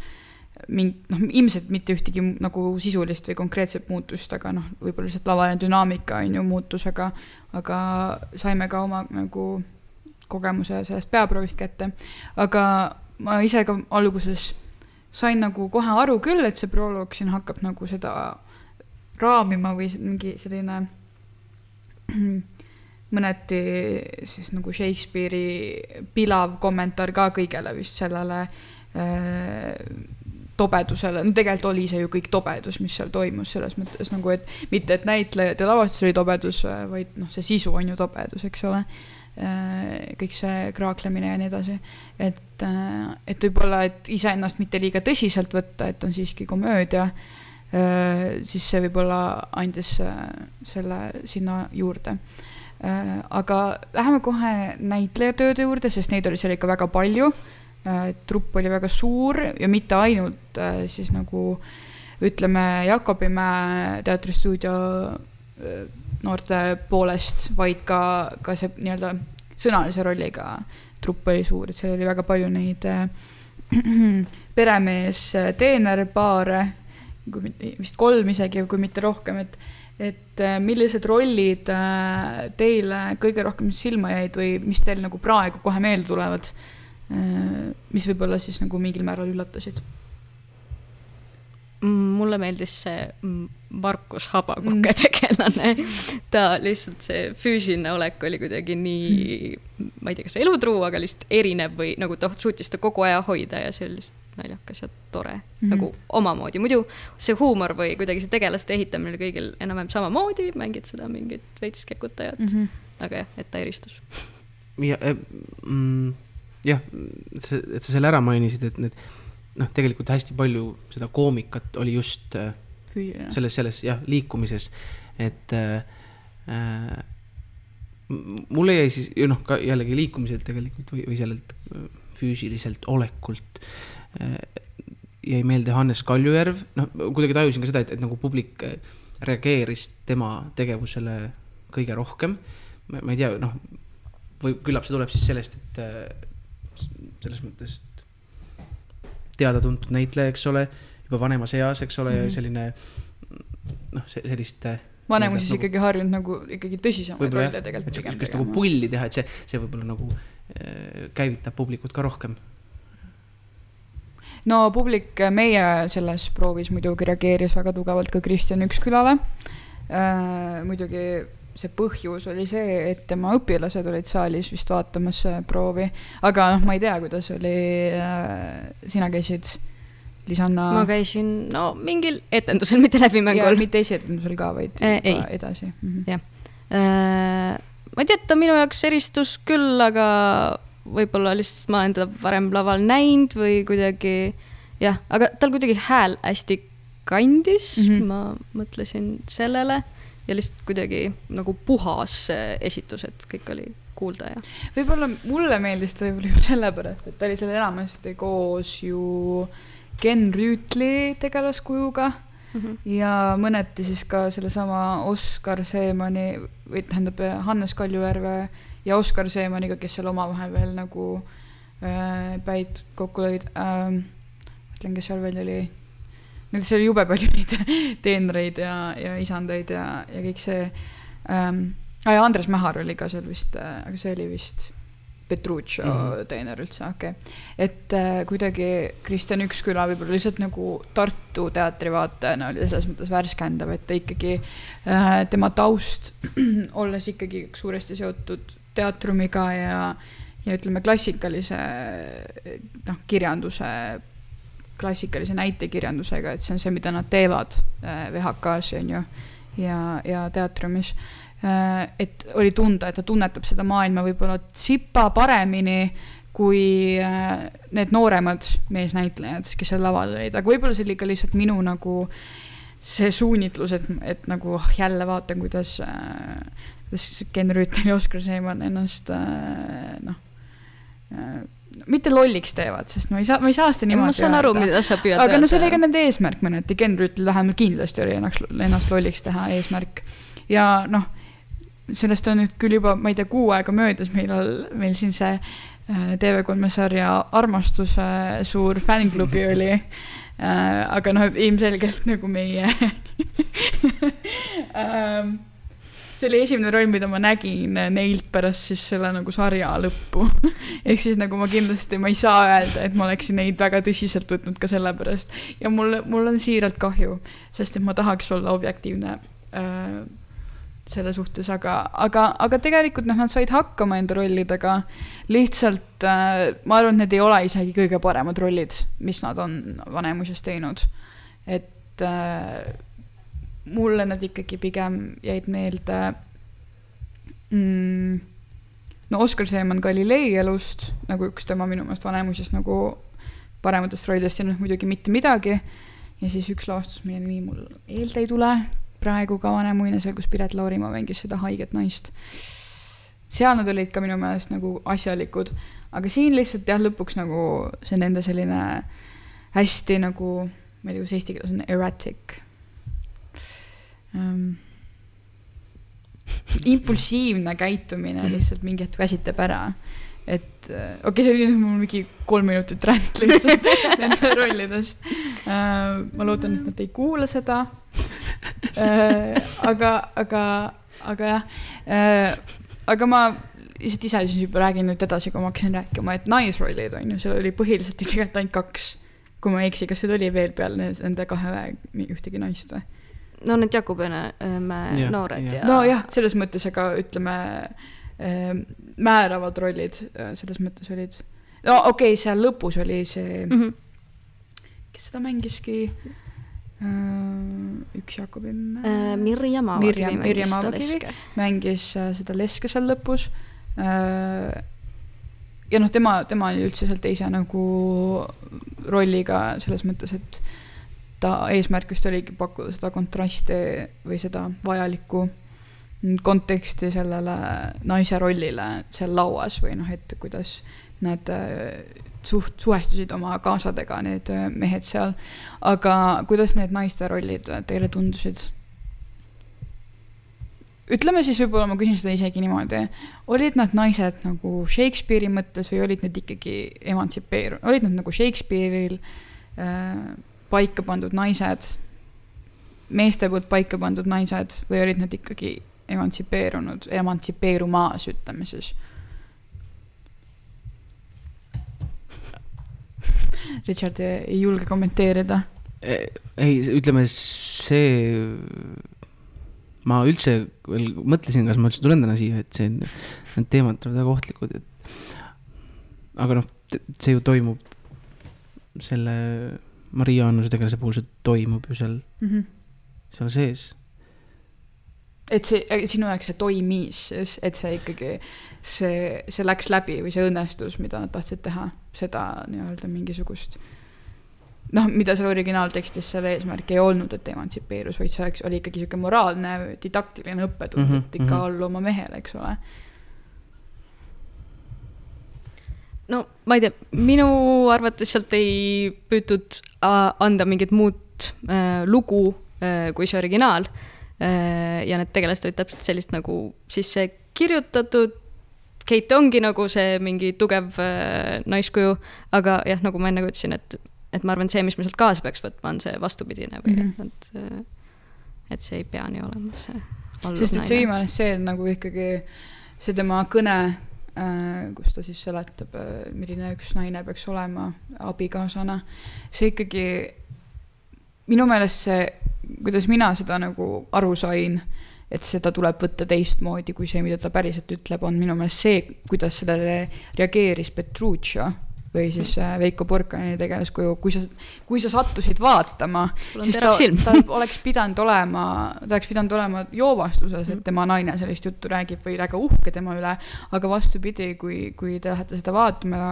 mingi, noh, ilmselt mitte ühtegi nagu sisulist või konkreetset muutust, aga noh, võib-olla lihtsalt lavaline dünaamika on ju muutus, aga, aga saime ka oma nagu kogemuse sellest peaproovist kätte. aga ma ise ka alguses sain nagu kohe aru küll, et see proloog siin hakkab nagu seda raamima või mingi selline mõneti siis nagu Shakespeare'i pilav kommentaar ka kõigele vist sellele äh, tobedusele, no tegelikult oli see ju kõik tobedus, mis seal toimus, selles mõttes nagu, et mitte, et näitlejad ja lavastus oli tobedus, vaid noh, see sisu on ju tobedus, eks ole. kõik see kraaklemine ja nii edasi, et, et võib-olla, et iseennast mitte liiga tõsiselt võtta, et on siiski komöödia, siis see võib-olla andis äh, selle sinna juurde. aga läheme kohe näitlejatööde juurde, sest neid oli seal ikka väga palju trupp oli väga suur ja mitte ainult äh, siis nagu ütleme Jakobimäe teatristuudio äh, noorte poolest, vaid ka, ka see nii-öelda sõnalise rolliga trupp oli suur, et seal oli väga palju neid äh, peremees, teenerpaare, kui mitte, vist kolm isegi, kui mitte rohkem, et et äh, millised rollid äh, teile kõige rohkem silma jäid või mis teil nagu praegu kohe meelde tulevad? Mis võib-olla siis nagu mingil määral üllatasid. Mm, mulle meeldis see mm, Markus Habakuke mm. tegelane. ta lihtsalt see füüsiline olek oli kuidagi nii mm., ma ei tea, kas elutruu, aga lihtsalt erinev või nagu ta suutis seda kogu aja hoida ja see oli lihtsalt naljakas ja tore mm. -hmm. nagu omamoodi. muidu see huumor või kuidagi see tegelaste ehitamine oli kõigil enam-vähem samamoodi, mängid seda mingit veits kekutajat mm, -hmm. -hmm. aga jah, et ta eristus. ja mm, jah, see, et sa selle ära mainisid, et need noh, tegelikult hästi palju seda koomikat oli just äh, selles, selles jah, liikumises, et äh, äh, mulle jäi siis ju noh, ka jällegi liikumiselt tegelikult või, või sellelt äh, füüsiliselt olekult äh, jäi meelde Hannes Kaljujärv, noh, kuidagi tajusin ka seda, et, et nagu publik äh, reageeris tema tegevusele kõige rohkem. ma ei tea, noh, või küllap see tuleb siis sellest, et selles mõttes, et teada-tuntud näitleja, eks ole, juba vanemas eas, eks ole mm, -hmm. ja selline noh, sellist äh, vanemus siis nagu- ikkagi harjunud nagu ikkagi tõsisemaid rolle tegelikult pigem sihukest nagu pulli teha, et see, see võib-olla nagu äh, käivitab publikut ka rohkem. no publik meie selles proovis muidugi reageeris väga tugevalt ka Kristjan Ükskülale äh,. muidugi see põhjus oli see, et tema õpilased olid saalis vist vaatamas äh, proovi, aga noh, ma ei tea, kuidas oli äh,, sina käisid Lisanna ma käisin no mingil etendusel, mitte läbimängul. mitte esietendusel ka, vaid Eh, ei. edasi mm. -hmm. Jah. Äh, ma ei tea, ta minu jaoks eristus küll, aga võib-olla lihtsalt ma olen teda varem laval näinud või kuidagi jah, aga tal kuidagi hääl hästi kandis mm. -hmm. ma mõtlesin sellele ja lihtsalt kuidagi nagu puhas äh, esitus, et kõik oli kuulda ja võib-olla mulle meeldis ta võib-olla just sellepärast, et ta oli seal enamasti koos ju Ken Rüütli tegelaskujuga mm. -hmm. ja mõneti siis ka sellesama Oskar Seemani või tähendab Hannes Kaljujärve ja Oskar Seemaniga, kes seal omavahel veel nagu äh, päid kokku lõid ähm,. mõtlen, kes seal veel oli. Näiteks oli jube palju neid teenreid ja, ja isandaid ja, ja kõik see ähm,. ja Andres Mähar oli ka seal vist, aga see oli vist Petruccio mm. -hmm. teener üldse, okei okay.. et äh, kuidagi Kristjan Üksküla võib-olla lihtsalt nagu Tartu teatri vaatajana oli selles mõttes värskendav, et ta ikkagi äh,, tema taust olles ikkagi suuresti seotud teatrumiga ja, ja ütleme, klassikalise noh, kirjanduse, klassikalise näitekirjandusega, et see on see, mida nad teevad äh, VHK-s on ju ja, ja teatrumis äh,. et oli tunda, et ta tunnetab seda maailma võib-olla tsipa paremini kui äh, need nooremad meesnäitlejad, kes seal laval olid, aga võib-olla see oli ka lihtsalt minu nagu see suunitlus, et, et nagu oh, jälle vaatan, kuidas kuidas Ken Rüütel ja Oskar Seeman ennast noh mitte lolliks teevad, sest ma ei saa, ma ei saa seda niimoodi ma saan aru, öelda. mida sa püüad aga no see oli ka nende eesmärk mõneti, Ken Rüütel vähemalt kindlasti oli ennast, ennast lolliks teha eesmärk. ja noh, sellest on nüüd küll juba, ma ei tea, kuu aega möödas, millal meil siin see äh, TV3 sarja Armastuse suur fännklubi oli äh,. aga noh, ilmselgelt nagu meie ähm, see oli esimene roll, mida ma nägin neilt pärast siis selle nagu sarja lõppu. ehk siis nagu ma kindlasti, ma ei saa öelda, et ma oleksin neid väga tõsiselt võtnud ka sellepärast. ja mul, mul on siiralt kahju, sest et ma tahaks olla objektiivne äh, selle suhtes, aga, aga, aga tegelikult noh, nad said hakkama enda rollidega. lihtsalt äh, ma arvan, et need ei ole isegi kõige paremad rollid, mis nad on Vanemuises teinud. et äh, mulle nad ikkagi pigem jäid meelde mm,. no Oskar Seeman Galilei elust nagu üks tema minu meelest Vanemuises nagu parematest rollidest ja noh, muidugi mitte midagi. ja siis üks lavastus, mille nimi mul meelde ei tule, praegu ka Vanemuine, seal, kus Piret Laurimaa mängis seda haiget naist. seal nad olid ka minu meelest nagu asjalikud, aga siin lihtsalt jah, lõpuks nagu see nende selline hästi nagu, ma ei tea, kuidas eesti keeles on, erratic um. impulsiivne käitumine lihtsalt mingi hetk väsitab ära. et äh, okei okay,, see oli nüüd mul mingi kolm minutit ränd lihtsalt nende rollidest uh,. ma loodan, et nad ei kuula seda uh,. aga, aga, aga jah uh,, aga ma lihtsalt ise siis juba räägin nüüd edasi, kui ma hakkasin rääkima, et naisrollid on ju, seal oli põhiliselt tegelikult ainult kaks. kui ma ei eksi, kas seal oli veel peale nende kahe ühtegi naist või? No need Jakobene mäe Jah, noored jah. ja. nojah, selles mõttes, aga ütleme määravad rollid selles mõttes olid. no okei okay,, seal lõpus oli see, mm. -hmm. kes seda mängiski üks Jakobi Mirja Mirjam- Mirjam mängis Maakivi. leske. mängis seda Leske seal lõpus ja noh, tema, tema oli üldse seal teise nagu rolliga selles mõttes, et ta eesmärk vist oligi pakkuda seda kontrasti või seda vajalikku konteksti sellele naise rollile seal lauas või noh, et kuidas nad äh, suht-, suhestusid oma kaasadega, need äh, mehed seal. aga kuidas need naiste rollid äh, teile tundusid? ütleme siis võib-olla ma küsin seda isegi niimoodi, olid nad naised nagu Shakespeare'i mõttes või olid nad ikkagi emantsipeerunud, olid nad nagu Shakespeare'il äh, paika pandud naised, meeste poolt paika pandud naised või olid nad ikkagi emantsipeerunud, emantsipeerumas, ütleme siis. Richard ei julge kommenteerida. ei, ütleme see, ma üldse veel mõtlesin, kas ma üldse tulen täna siia, et see, need teemad on väga ohtlikud, et aga noh, see ju toimub selle Maria Annuse tegelase puhul see toimub ju seal, mm. -hmm. seal sees. et see, sinu jaoks see toimis, et see ikkagi, see, see läks läbi või see õnnestus, mida nad tahtsid teha, seda nii-öelda mingisugust noh, mida seal originaaltekstis selle eesmärk ei olnud, et emantsipeerus, vaid see oleks, oli ikkagi sihuke moraalne, didaktiline õppetund mm, -hmm, et ikka mhm. allu oma mehele, eks ole. No ma ei tea, minu arvates sealt ei püütud äh, anda mingit muud äh, lugu äh, kui see originaal äh,. ja need tegelased olid täpselt sellist nagu sisse kirjutatud. Kate ongi nagu see mingi tugev äh, naiskuju, aga jah, nagu ma enne ka ütlesin, et, et ma arvan, see, mis me sealt kaasa peaks võtma, on see vastupidine või mm. -hmm. et, äh, et see ei pea nii olema, see. sest et see viimane stseen nagu ikkagi, see tema kõne, kus ta siis seletab, milline üks naine peaks olema abikaasana, see ikkagi, minu meelest see, kuidas mina seda nagu aru sain, et seda tuleb võtta teistmoodi kui see, mida ta päriselt ütleb, on minu meelest see, kuidas sellele reageeris Petruccio või siis äh, Veiko Porkani tegelaskuju, kui sa, kui sa sattusid vaatama, siis ta, ta oleks pidanud olema, ta oleks pidanud olema joovastuses, et tema naine sellist juttu räägib või väga uhke tema üle, aga vastupidi, kui, kui te lähete seda vaatama,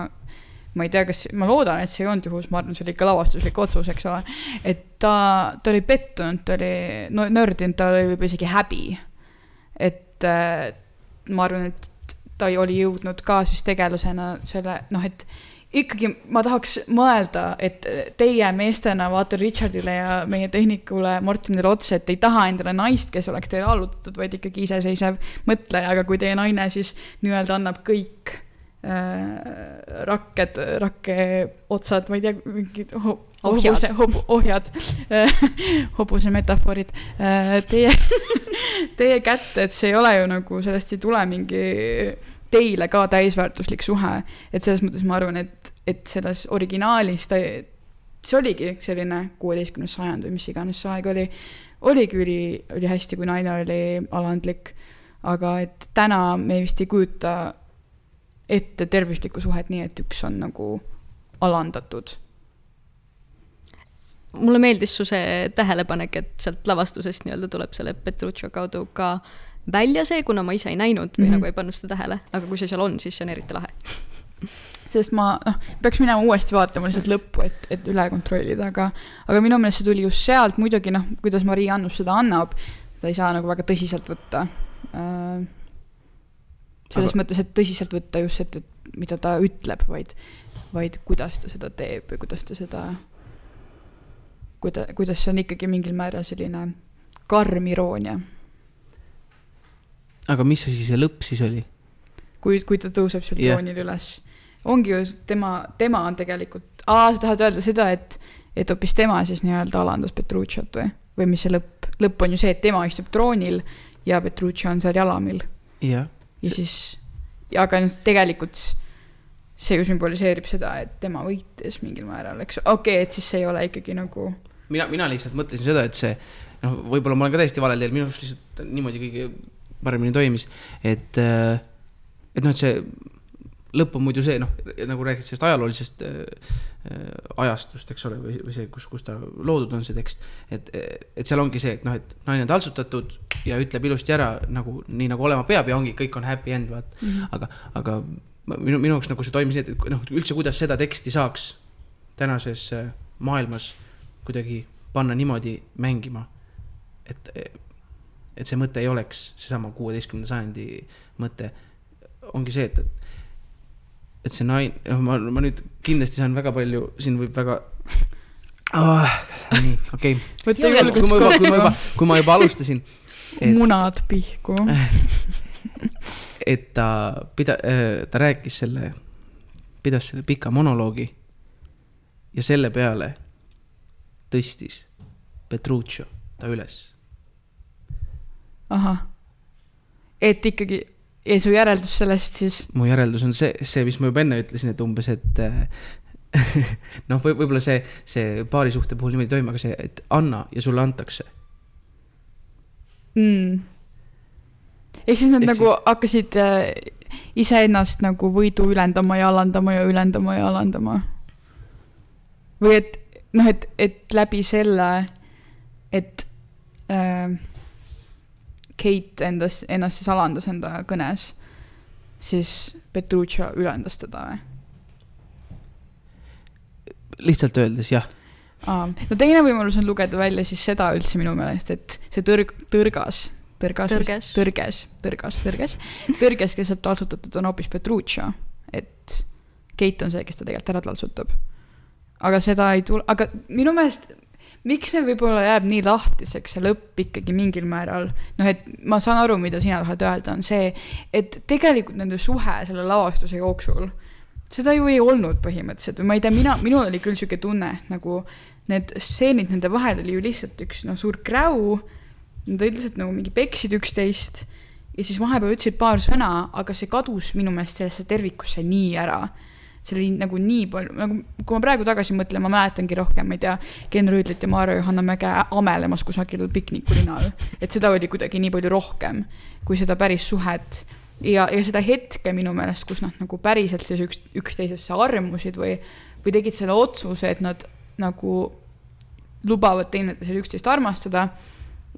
ma ei tea, kas, ma loodan, et see ei olnud juhus, ma arvan, see oli ikka lavastuslik otsus, eks ole, et ta, ta oli pettunud, ta oli no, nördinud, tal oli võib-olla isegi häbi. et äh, ma arvan, et ta oli jõudnud ka siis tegelasena selle, noh, et ikkagi ma tahaks mõelda, et teie meestena vaata Richardile ja meie tehnikule Martinile otsa, et ei taha endale naist, kes oleks teile allutatud, vaid ikkagi iseseisev mõtleja, aga kui teie naine siis nii-öelda annab kõik äh, rakked, rakke otsad, ma ei tea, mingid Ohjad. hobuse, hobu-, ohjad, hobuse metafoorid äh, teie, teie kätte, et see ei ole ju nagu, sellest ei tule mingi teile ka täisväärtuslik suhe. et selles mõttes ma arvan, et, et selles originaalis ta, see oligi selline kuueteistkümnes sajand või mis iganes see aeg oli, oligi üli, ülihästi, kui naine oli alandlik. aga et täna me vist ei kujuta ette tervislikku suhet nii, et üks on nagu alandatud. mulle meeldis su see tähelepanek, et sealt lavastusest nii-öelda tuleb selle Petruccio kaudu ka välja see, kuna ma ise ei näinud või mm. -hmm. nagu ei pannud seda tähele, aga kui see seal on, siis see on eriti lahe. sest ma, noh, peaks minema uuesti vaatama lihtsalt lõppu, et, et üle kontrollida, aga, aga minu meelest see tuli just sealt, muidugi noh, kuidas Marii Annus seda annab, seda ei saa nagu väga tõsiselt võtta äh,. selles Aga- aga... mõttes, et tõsiselt võtta just, et, et mida ta ütleb, vaid, vaid kuidas ta seda teeb või kuidas ta seda, kuida-, kuidas see on ikkagi mingil määral selline karm iroonia, aga mis asi see lõpp siis oli? kui, kui ta tõuseb seal Jah. troonil üles. ongi ju tema, tema on tegelikult, aa, sa tahad öelda seda, et, et hoopis tema siis nii-öelda alandas Petrucciot või, või mis see lõpp, lõpp on ju see, et tema istub troonil ja Petruccio on seal jalamil jah, ja siis, aga tegelikult see ju sümboliseerib seda, et tema võitis mingil määral, eks, okei okay,, et siis see ei ole ikkagi nagu mina, mina lihtsalt mõtlesin seda, et see noh, võib-olla ma olen ka täiesti valel teel, minu arust lihtsalt niimoodi kõige paremini toimis, et, et noh, et see lõpp on muidu see noh, nagu rääkisid sellest ajaloolisest äh, äh, ajastust, eks ole, või, või see, kus, kus ta loodud on, see tekst. et, et seal ongi see, et noh, et naine on taltsutatud ja ütleb ilusti ära nagu nii nagu olema peab ja ongi, kõik on happy end, vaat mm. -hmm. aga, aga minu, minu jaoks nagu see toimis nii, et et noh, üldse, kuidas seda teksti saaks tänases äh, maailmas kuidagi panna niimoodi mängima, et, et see mõte ei oleks seesama kuueteistkümnenda sajandi mõte, ongi see, et, et see naine, ma, ma nüüd kindlasti saan väga palju, siin võib väga oh. nii, okei okay., kui ma juba, kui ma juba kui ma juba alustasin, et- munad pihku. et ta pida-, ta rääkis selle, pidas selle pika monoloogi ja selle peale tõstis Petruccio ta üles. ahah, et ikkagi ja su järeldus sellest siis, mu järeldus on see, see, mis ma juba enne ütlesin, et umbes, et äh, noh, või võib-olla see, see paarisuhte puhul niimoodi ei toimu, aga see, et anna ja sulle antakse. mm.. ehk siis nad Ehk nagu siis- hakkasid äh, iseennast nagu võidu ülendama ja alandama ja ülendama ja alandama. või et, noh, et, et läbi selle, et äh, Kate endas, ennast siis alandas enda kõnes, siis Petruccio ülendas teda või? lihtsalt öeldes jah, aa, no teine võimalus on lugeda välja siis seda üldse minu meelest, et see tõrg, tõrgas, tõrgas, Tõrges. tõrges, tõrgas, tõrges, tõrges, kes saab taltsutatud, on hoopis Petruccio, et Keit on see, kes ta tegelikult ära taltsutab. aga seda ei tule, aga minu meelest miks meil võib-olla jääb nii lahtiseks see lõpp ikkagi mingil määral, noh, et ma saan aru, mida sina tahad öelda, on see, et tegelikult nende suhe selle lavastuse jooksul, seda ju ei olnud põhimõtteliselt. Või ma ei tea, mina, minul oli küll sihuke tunne, nagu need stseenid nende vahel oli ju lihtsalt üks no suur kräu, nad lihtsalt nagu mingi peksid üksteist ja siis vahepeal ütlesid paar sõna, aga see kadus minu meelest sellesse tervikusse nii ära see oli nagu nii palju, nagu kui ma praegu tagasi mõtlen, ma mäletangi rohkem, ma ei tea, Ken Rüütlit ja Maarja Johanna Mäge amelemas kusagil piknikulinal. et seda oli kuidagi nii palju rohkem kui seda päris suhet. ja, ja seda hetke minu meelest, kus nad nagu päriselt siis üks, üksteisesse armusid või, või tegid selle otsuse, et nad nagu lubavad teineteisel üksteist armastada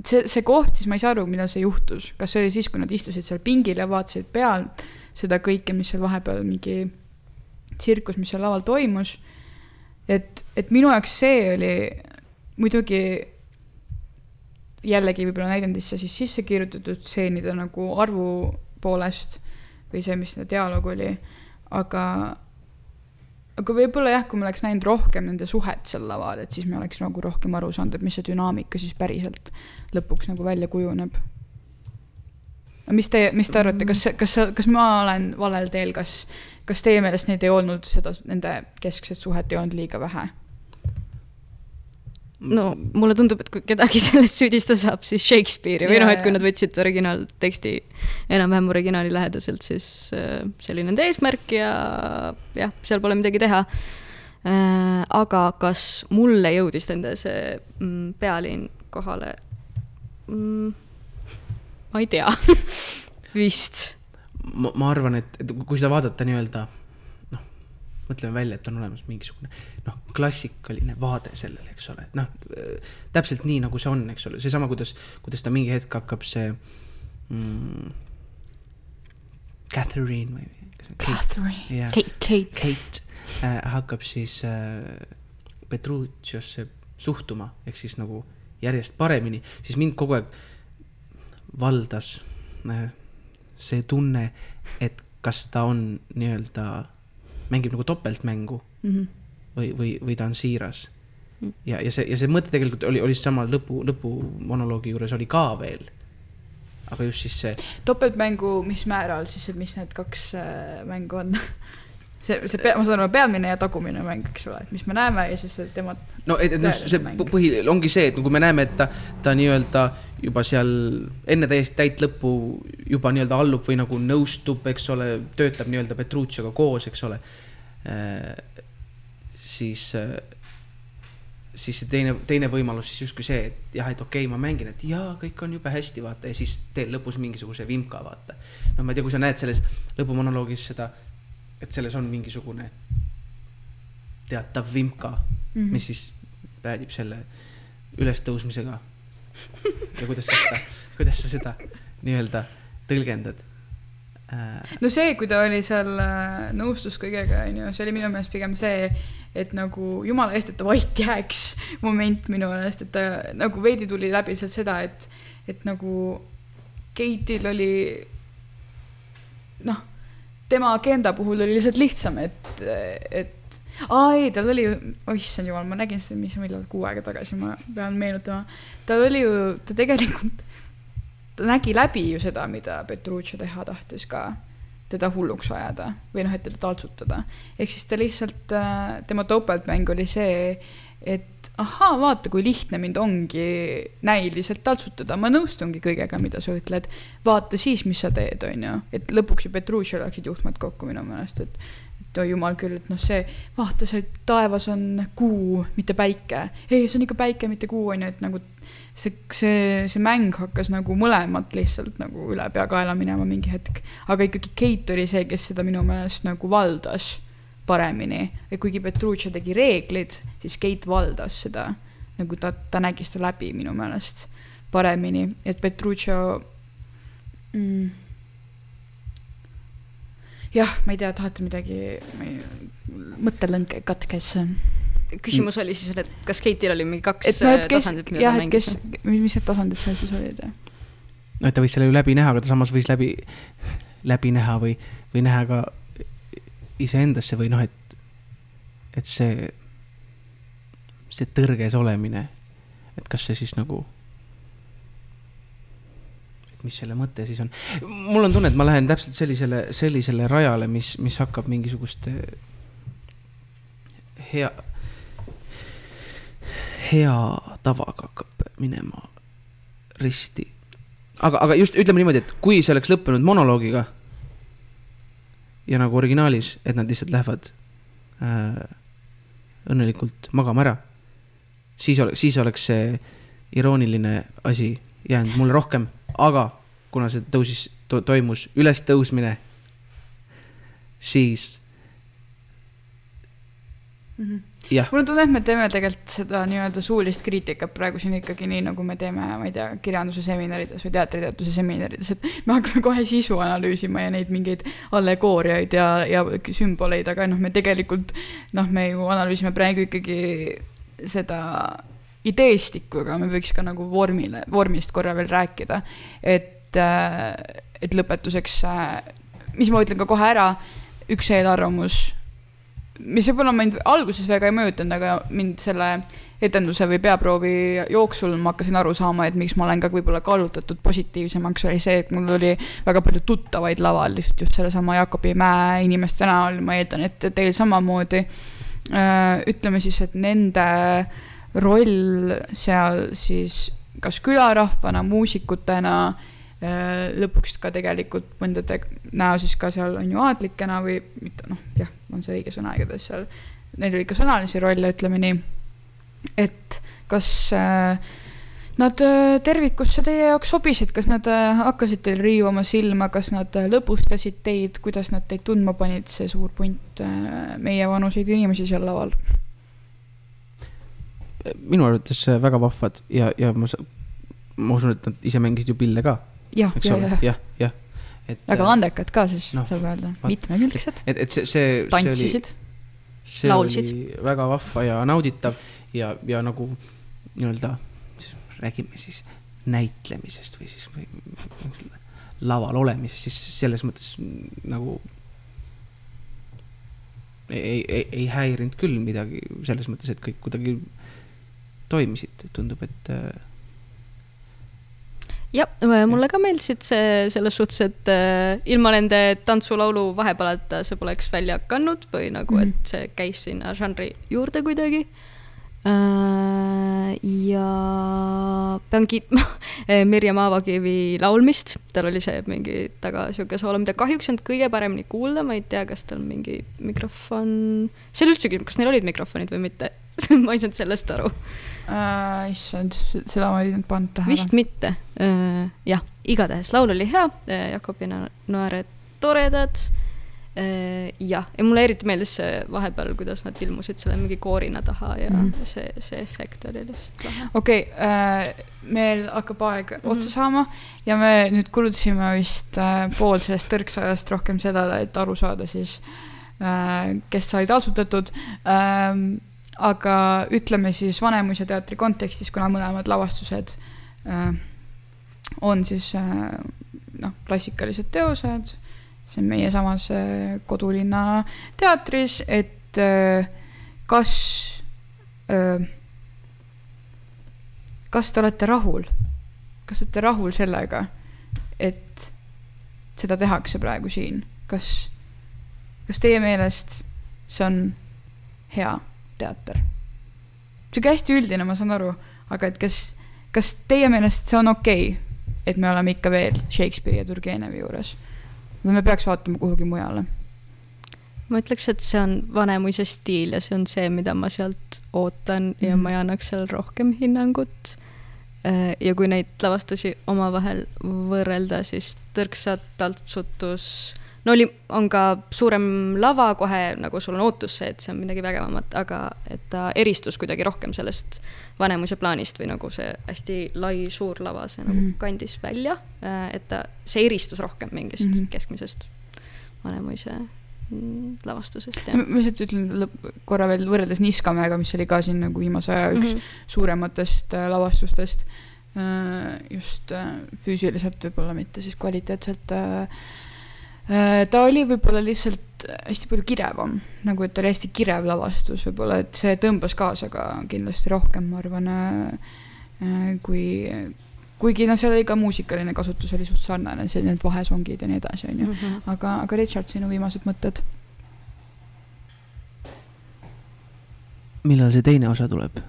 see, see koht, siis ma ei saa aru, millal see juhtus, kas see oli siis, kui nad istusid seal pingil ja vaatasid pealt seda kõike, mis seal vahepeal mingi tsirkus, mis seal laval toimus. et, et minu jaoks see oli muidugi jällegi võib-olla näidendisse siis sisse kirjutatud stseenide nagu arvu poolest või see, mis see dialoog oli, aga, aga võib-olla jah, kui me oleks näinud rohkem nende suhet seal laval, et siis me oleks nagu rohkem aru saanud, et mis see dünaamika siis päriselt lõpuks nagu välja kujuneb. Mis te, mis te arvate, kas, kas, kas ma olen valel teel, kas, kas teie meelest neid ei olnud, seda, nende keskset suhet ei olnud liiga vähe? no mulle tundub, et kui kedagi sellest süüdistada saab, siis Shakespeare'i või noh, et kui nad võtsid originaalteksti enam-vähem originaali lähedaselt, siis äh, see oli nende eesmärk ja jah, seal pole midagi teha. aga kas mulle jõudis nende see mm, pealinn kohale mm,? Ma ei tea vist. ma, arvan, et, et kui seda vaadata nii-öelda noh, mõtleme välja, et on olemas mingisugune noh, klassikaline vaade sellele, eks ole, et noh, täpselt nii, nagu see on, eks ole, seesama, kuidas, kuidas ta mingi hetk hakkab see mm, Catherine või? Catherine. Jah. Kate Tate. Kate äh, hakkab siis äh, Petruciosse suhtuma, ehk siis nagu järjest paremini, siis mind kogu aeg valdas äh, see tunne, et kas ta on nii-öelda, mängib nagu topeltmängu Mm -hmm. või, või, või ta on siiras. ja, ja see, ja see mõte tegelikult oli, oli sama lõpu, lõpumonoloogi juures oli ka veel. aga just siis see, topeltmängu, mis määral siis, et mis need kaks äh, mängu on? see, see, ma saan aru, pealmine ja tagumine mäng, eks ole, et mis me näeme ja siis tema no et, et see põhi ongi see, et kui me näeme, et ta, ta nii-öelda juba seal enne täiesti täit lõppu juba nii-öelda allub või nagu nõustub, eks ole, töötab nii-öelda Petrucciaga koos, eks ole. siis, siis see teine, teine võimalus siis justkui see, et jah, et okei okay,, ma mängin, et jaa, kõik on jube hästi, vaata, ja siis teen lõpus mingisuguse vimka, vaata. no ma ei tea, kui sa näed selles lõpumonoloogis seda, et selles on mingisugune teatav vimka mm, -hmm. mis siis päädib selle ülestõusmisega. ja kuidas sa seda, kuidas sa seda nii-öelda tõlgendad äh,? no see, kui ta oli seal äh, nõustus kõigega, onju, see oli minu meelest pigem see, et nagu jumala eest, et ta vait jääks moment minu meelest, et ta nagu veidi tuli läbi sealt seda, et, et nagu Keitil oli noh, tema agenda puhul oli lihtsalt lihtsam, et, et aa ei, tal oli oh issand jumal, ma nägin seda, mis, millal kuu aega tagasi, ma pean meenutama. tal oli ju, ta tegelikult, ta nägi läbi ju seda, mida Petruccio teha tahtis ka, teda hulluks ajada või noh, et teda taltsutada. ehk siis ta lihtsalt, tema topeltmäng oli see, et ahaa, vaata, kui lihtne mind ongi näiliselt taltsutada, ma nõustungi kõigega, mida sa ütled. vaata siis, mis sa teed, onju. et lõpuks ju Petruccio läksid juhtmed kokku minu meelest, et et oi jumal küll, et noh, see, vaata, see taevas on kuu, mitte päike. ei, see on ikka päike, mitte kuu, onju, et nagu see, see, see mäng hakkas nagu mõlemat lihtsalt nagu üle peakaela minema mingi hetk. aga ikkagi Keit oli see, kes seda minu meelest nagu valdas paremini. et kuigi Petruccio tegi reeglid, siis Keit valdas seda nagu ta, ta nägi seda läbi minu meelest paremini, et Petruccio mm, jah, ma ei tea, tahate midagi, ma ei, mõttelõng katkes. küsimus oli siis, et kas Keitil oli mingi kaks et no, et kes, tasandit, mida jah, ta mängis? mis need tasandid seal siis olid? no et ta võis selle ju läbi näha, aga ta samas võis läbi, läbi näha või, või näha ka iseendasse või noh, et, et see, see tõrges olemine, et kas see siis nagu, mis selle mõte siis on. mul on tunne, et ma lähen täpselt sellisele, sellisele rajale, mis, mis hakkab mingisugust hea, hea tavaga hakkab minema risti. aga, aga just ütleme niimoodi, et kui see oleks lõppenud monoloogiga ja nagu originaalis, et nad lihtsalt lähevad äh, õnnelikult magama ära, siis oleks, siis oleks see irooniline asi jäänud mulle rohkem, aga kuna see tõusis to,, toimus ülestõusmine, siis Mm -hmm. jah, mul on tunne, et me teeme tegelikult seda nii-öelda suulist kriitikat praegu siin ikkagi nii, nagu me teeme, ma ei tea, kirjanduse seminarides või teatritöötluse seminarides, et me hakkame kohe sisu analüüsima ja neid mingeid allegooriaid ja, ja sümboleid, aga noh, me tegelikult noh, me ju analüüsime praegu ikkagi seda ideestikku, aga me võiks ka nagu vormile, vormist korra veel rääkida. et, et lõpetuseks, mis ma ütlen ka kohe ära, üks eelarvamus mis võib-olla mind alguses väga ei mõjutanud, aga mind selle etenduse või peaproovi jooksul ma hakkasin aru saama, et miks ma olen ka võib-olla kallutatud positiivsemaks, oli see, et mul oli väga palju tuttavaid laval lihtsalt just sellesama Jakobi mäe inimeste näol, ma eeldan, et teil samamoodi. Ütleme siis, et nende roll seal siis kas külarahvana, muusikutena lõpuks ka tegelikult mõndade näo siis ka seal on ju aadlikena või mitte noh, jah, on see õige sõna igatahes seal. Neil oli ka sõnalisi rolle, ütleme nii. et kas äh, nad äh, tervikusse teie jaoks sobisid, kas nad äh, hakkasid teil riivama silma, kas nad äh, lõbustasid teid, kuidas nad teid tundma panid, see suur punt meievanuseid inimesi seal laval? minu arvates väga vahvad ja, ja ma, ma usun, et nad ise mängisid ju pille ka jah, jah, jah. et. väga andekad ka siis no, saab öelda, mitmekülgsed, et, et see, see, see tantsisid. laulsid. väga vahva ja nauditav ja, ja nagu nii-öelda, räägime siis näitlemisest või siis või, laval olemisest, siis selles mõttes nagu ei, ei, ei häirinud küll midagi selles mõttes, et kõik kuidagi toimisid, tundub, et äh, jah, mulle ka meeldisid see selles suhtes, et äh, ilma nende tantsulaulu vahepalata see poleks välja hakanud või nagu mm, Mhm. et see käis sinna žanri juurde kuidagi äh,. Ja pean kiitma Mirjam Aavakivi laulmist, tal oli see mingi taga sihuke soolo, mida kahjuks ei olnud kõige paremini kuulda, ma ei tea, kas tal mingi mikrofon, see oli üldse küsimus, kas neil olid mikrofonid või mitte ma ei saanud sellest aru äh, issand, seda ma ei pannud tähele. vist mitte. jah, igatahes laul oli hea, Jakobi Noared toredad. Jah, ja mulle eriti meeldis see vahepeal, kuidas nad ilmusid selle mingi koorina taha ja mm. -hmm. see, see efekt oli lihtsalt lahe. okei okay, äh,, meil hakkab aeg mm -hmm. otsa saama ja me nüüd kulutasime vist äh, pool sellest tõrksajast rohkem sellele, et aru saada siis äh,, kes sai taltsutatud ähm,. aga ütleme siis Vanemuise teatri kontekstis, kuna mõlemad lavastused äh, on siis äh, noh, klassikalised teosed, see on meie samas äh, kodulinna teatris, et äh, kas äh, kas te olete rahul? kas te olete rahul sellega, et seda tehakse praegu siin, kas, kas teie meelest see on hea teater? sihuke hästi üldine, ma saan aru, aga et kas, kas teie meelest see on okei okay,, et me oleme ikka veel Shakespeare'i ja Turgenevi juures või me peaks vaatama kuhugi mujale? ma ütleks, et see on Vanemuise stiil ja see on see, mida ma sealt ootan mm ja Mhm. ma ei annaks seal rohkem hinnangut ja kui neid lavastusi omavahel võrrelda, siis Tõrksat taltsutus no oli, on ka suurem lava kohe, nagu sul on ootus see, et see on midagi vägevamat, aga et ta eristus kuidagi rohkem sellest Vanemuise plaanist või nagu see hästi lai suur lava, see nagu mm -hmm. kandis välja, et ta, see eristus rohkem mingist mm -hmm. keskmisest Vanemuise mm, lavastusest, jah. ma lihtsalt ütlen korra veel võrreldes Niskamäega, mis oli ka siin nagu viimase aja üks mm -hmm. suurematest äh, lavastustest äh,, just äh, füüsiliselt võib-olla mitte siis kvaliteetselt äh, äh,. Ta oli võib-olla lihtsalt hästi palju kirevam, nagu et ta oli hästi kirev lavastus võib-olla, et see tõmbas kaasa ka kindlasti rohkem, ma arvan äh,, äh kui kuigi noh, seal oli ka muusikaline kasutus oli suht sarnane, see need vahesongid ja nii edasi, onju. Mhm. aga, aga Richard, sinu viimased mõtted? millal see teine osa tuleb?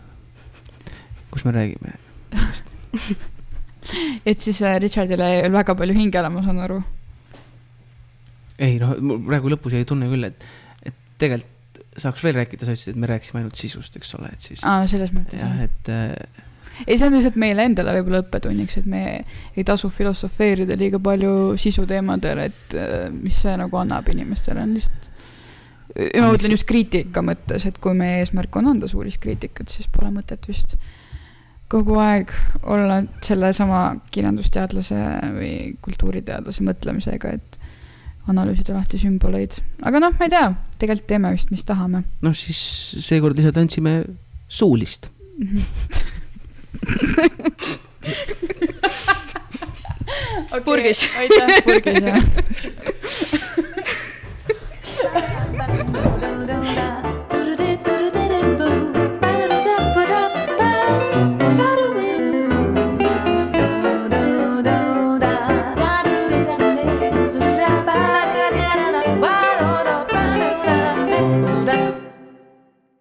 kus me räägime et siis äh, Richardile väga palju hingele, ma saan aru. Ei noh, praegu lõpus jäi tunne küll, et, et tegelikult saaks veel rääkida, sa ütlesid, et me rääkisime ainult sisust, eks ole, et siis. aa, selles mõttes. jah, et äh, ei, see on lihtsalt meile endale võib-olla õppetunniks, et me ei tasu filosofeerida liiga palju sisuteemadel, et äh, mis see nagu annab inimestele, on lihtsalt. ma mõtlen just kriitika mõttes, et kui meie eesmärk on anda suulist kriitikat, siis pole mõtet vist kogu aeg olla sellesama kirjandusteadlase või kultuuriteadlase mõtlemisega, et analüüsida lahti sümboleid, aga noh, ma ei tea, tegelikult teeme vist, mis tahame. noh, siis seekord lihtsalt andsime suulist okay, purgis. aitäh, purgis jah.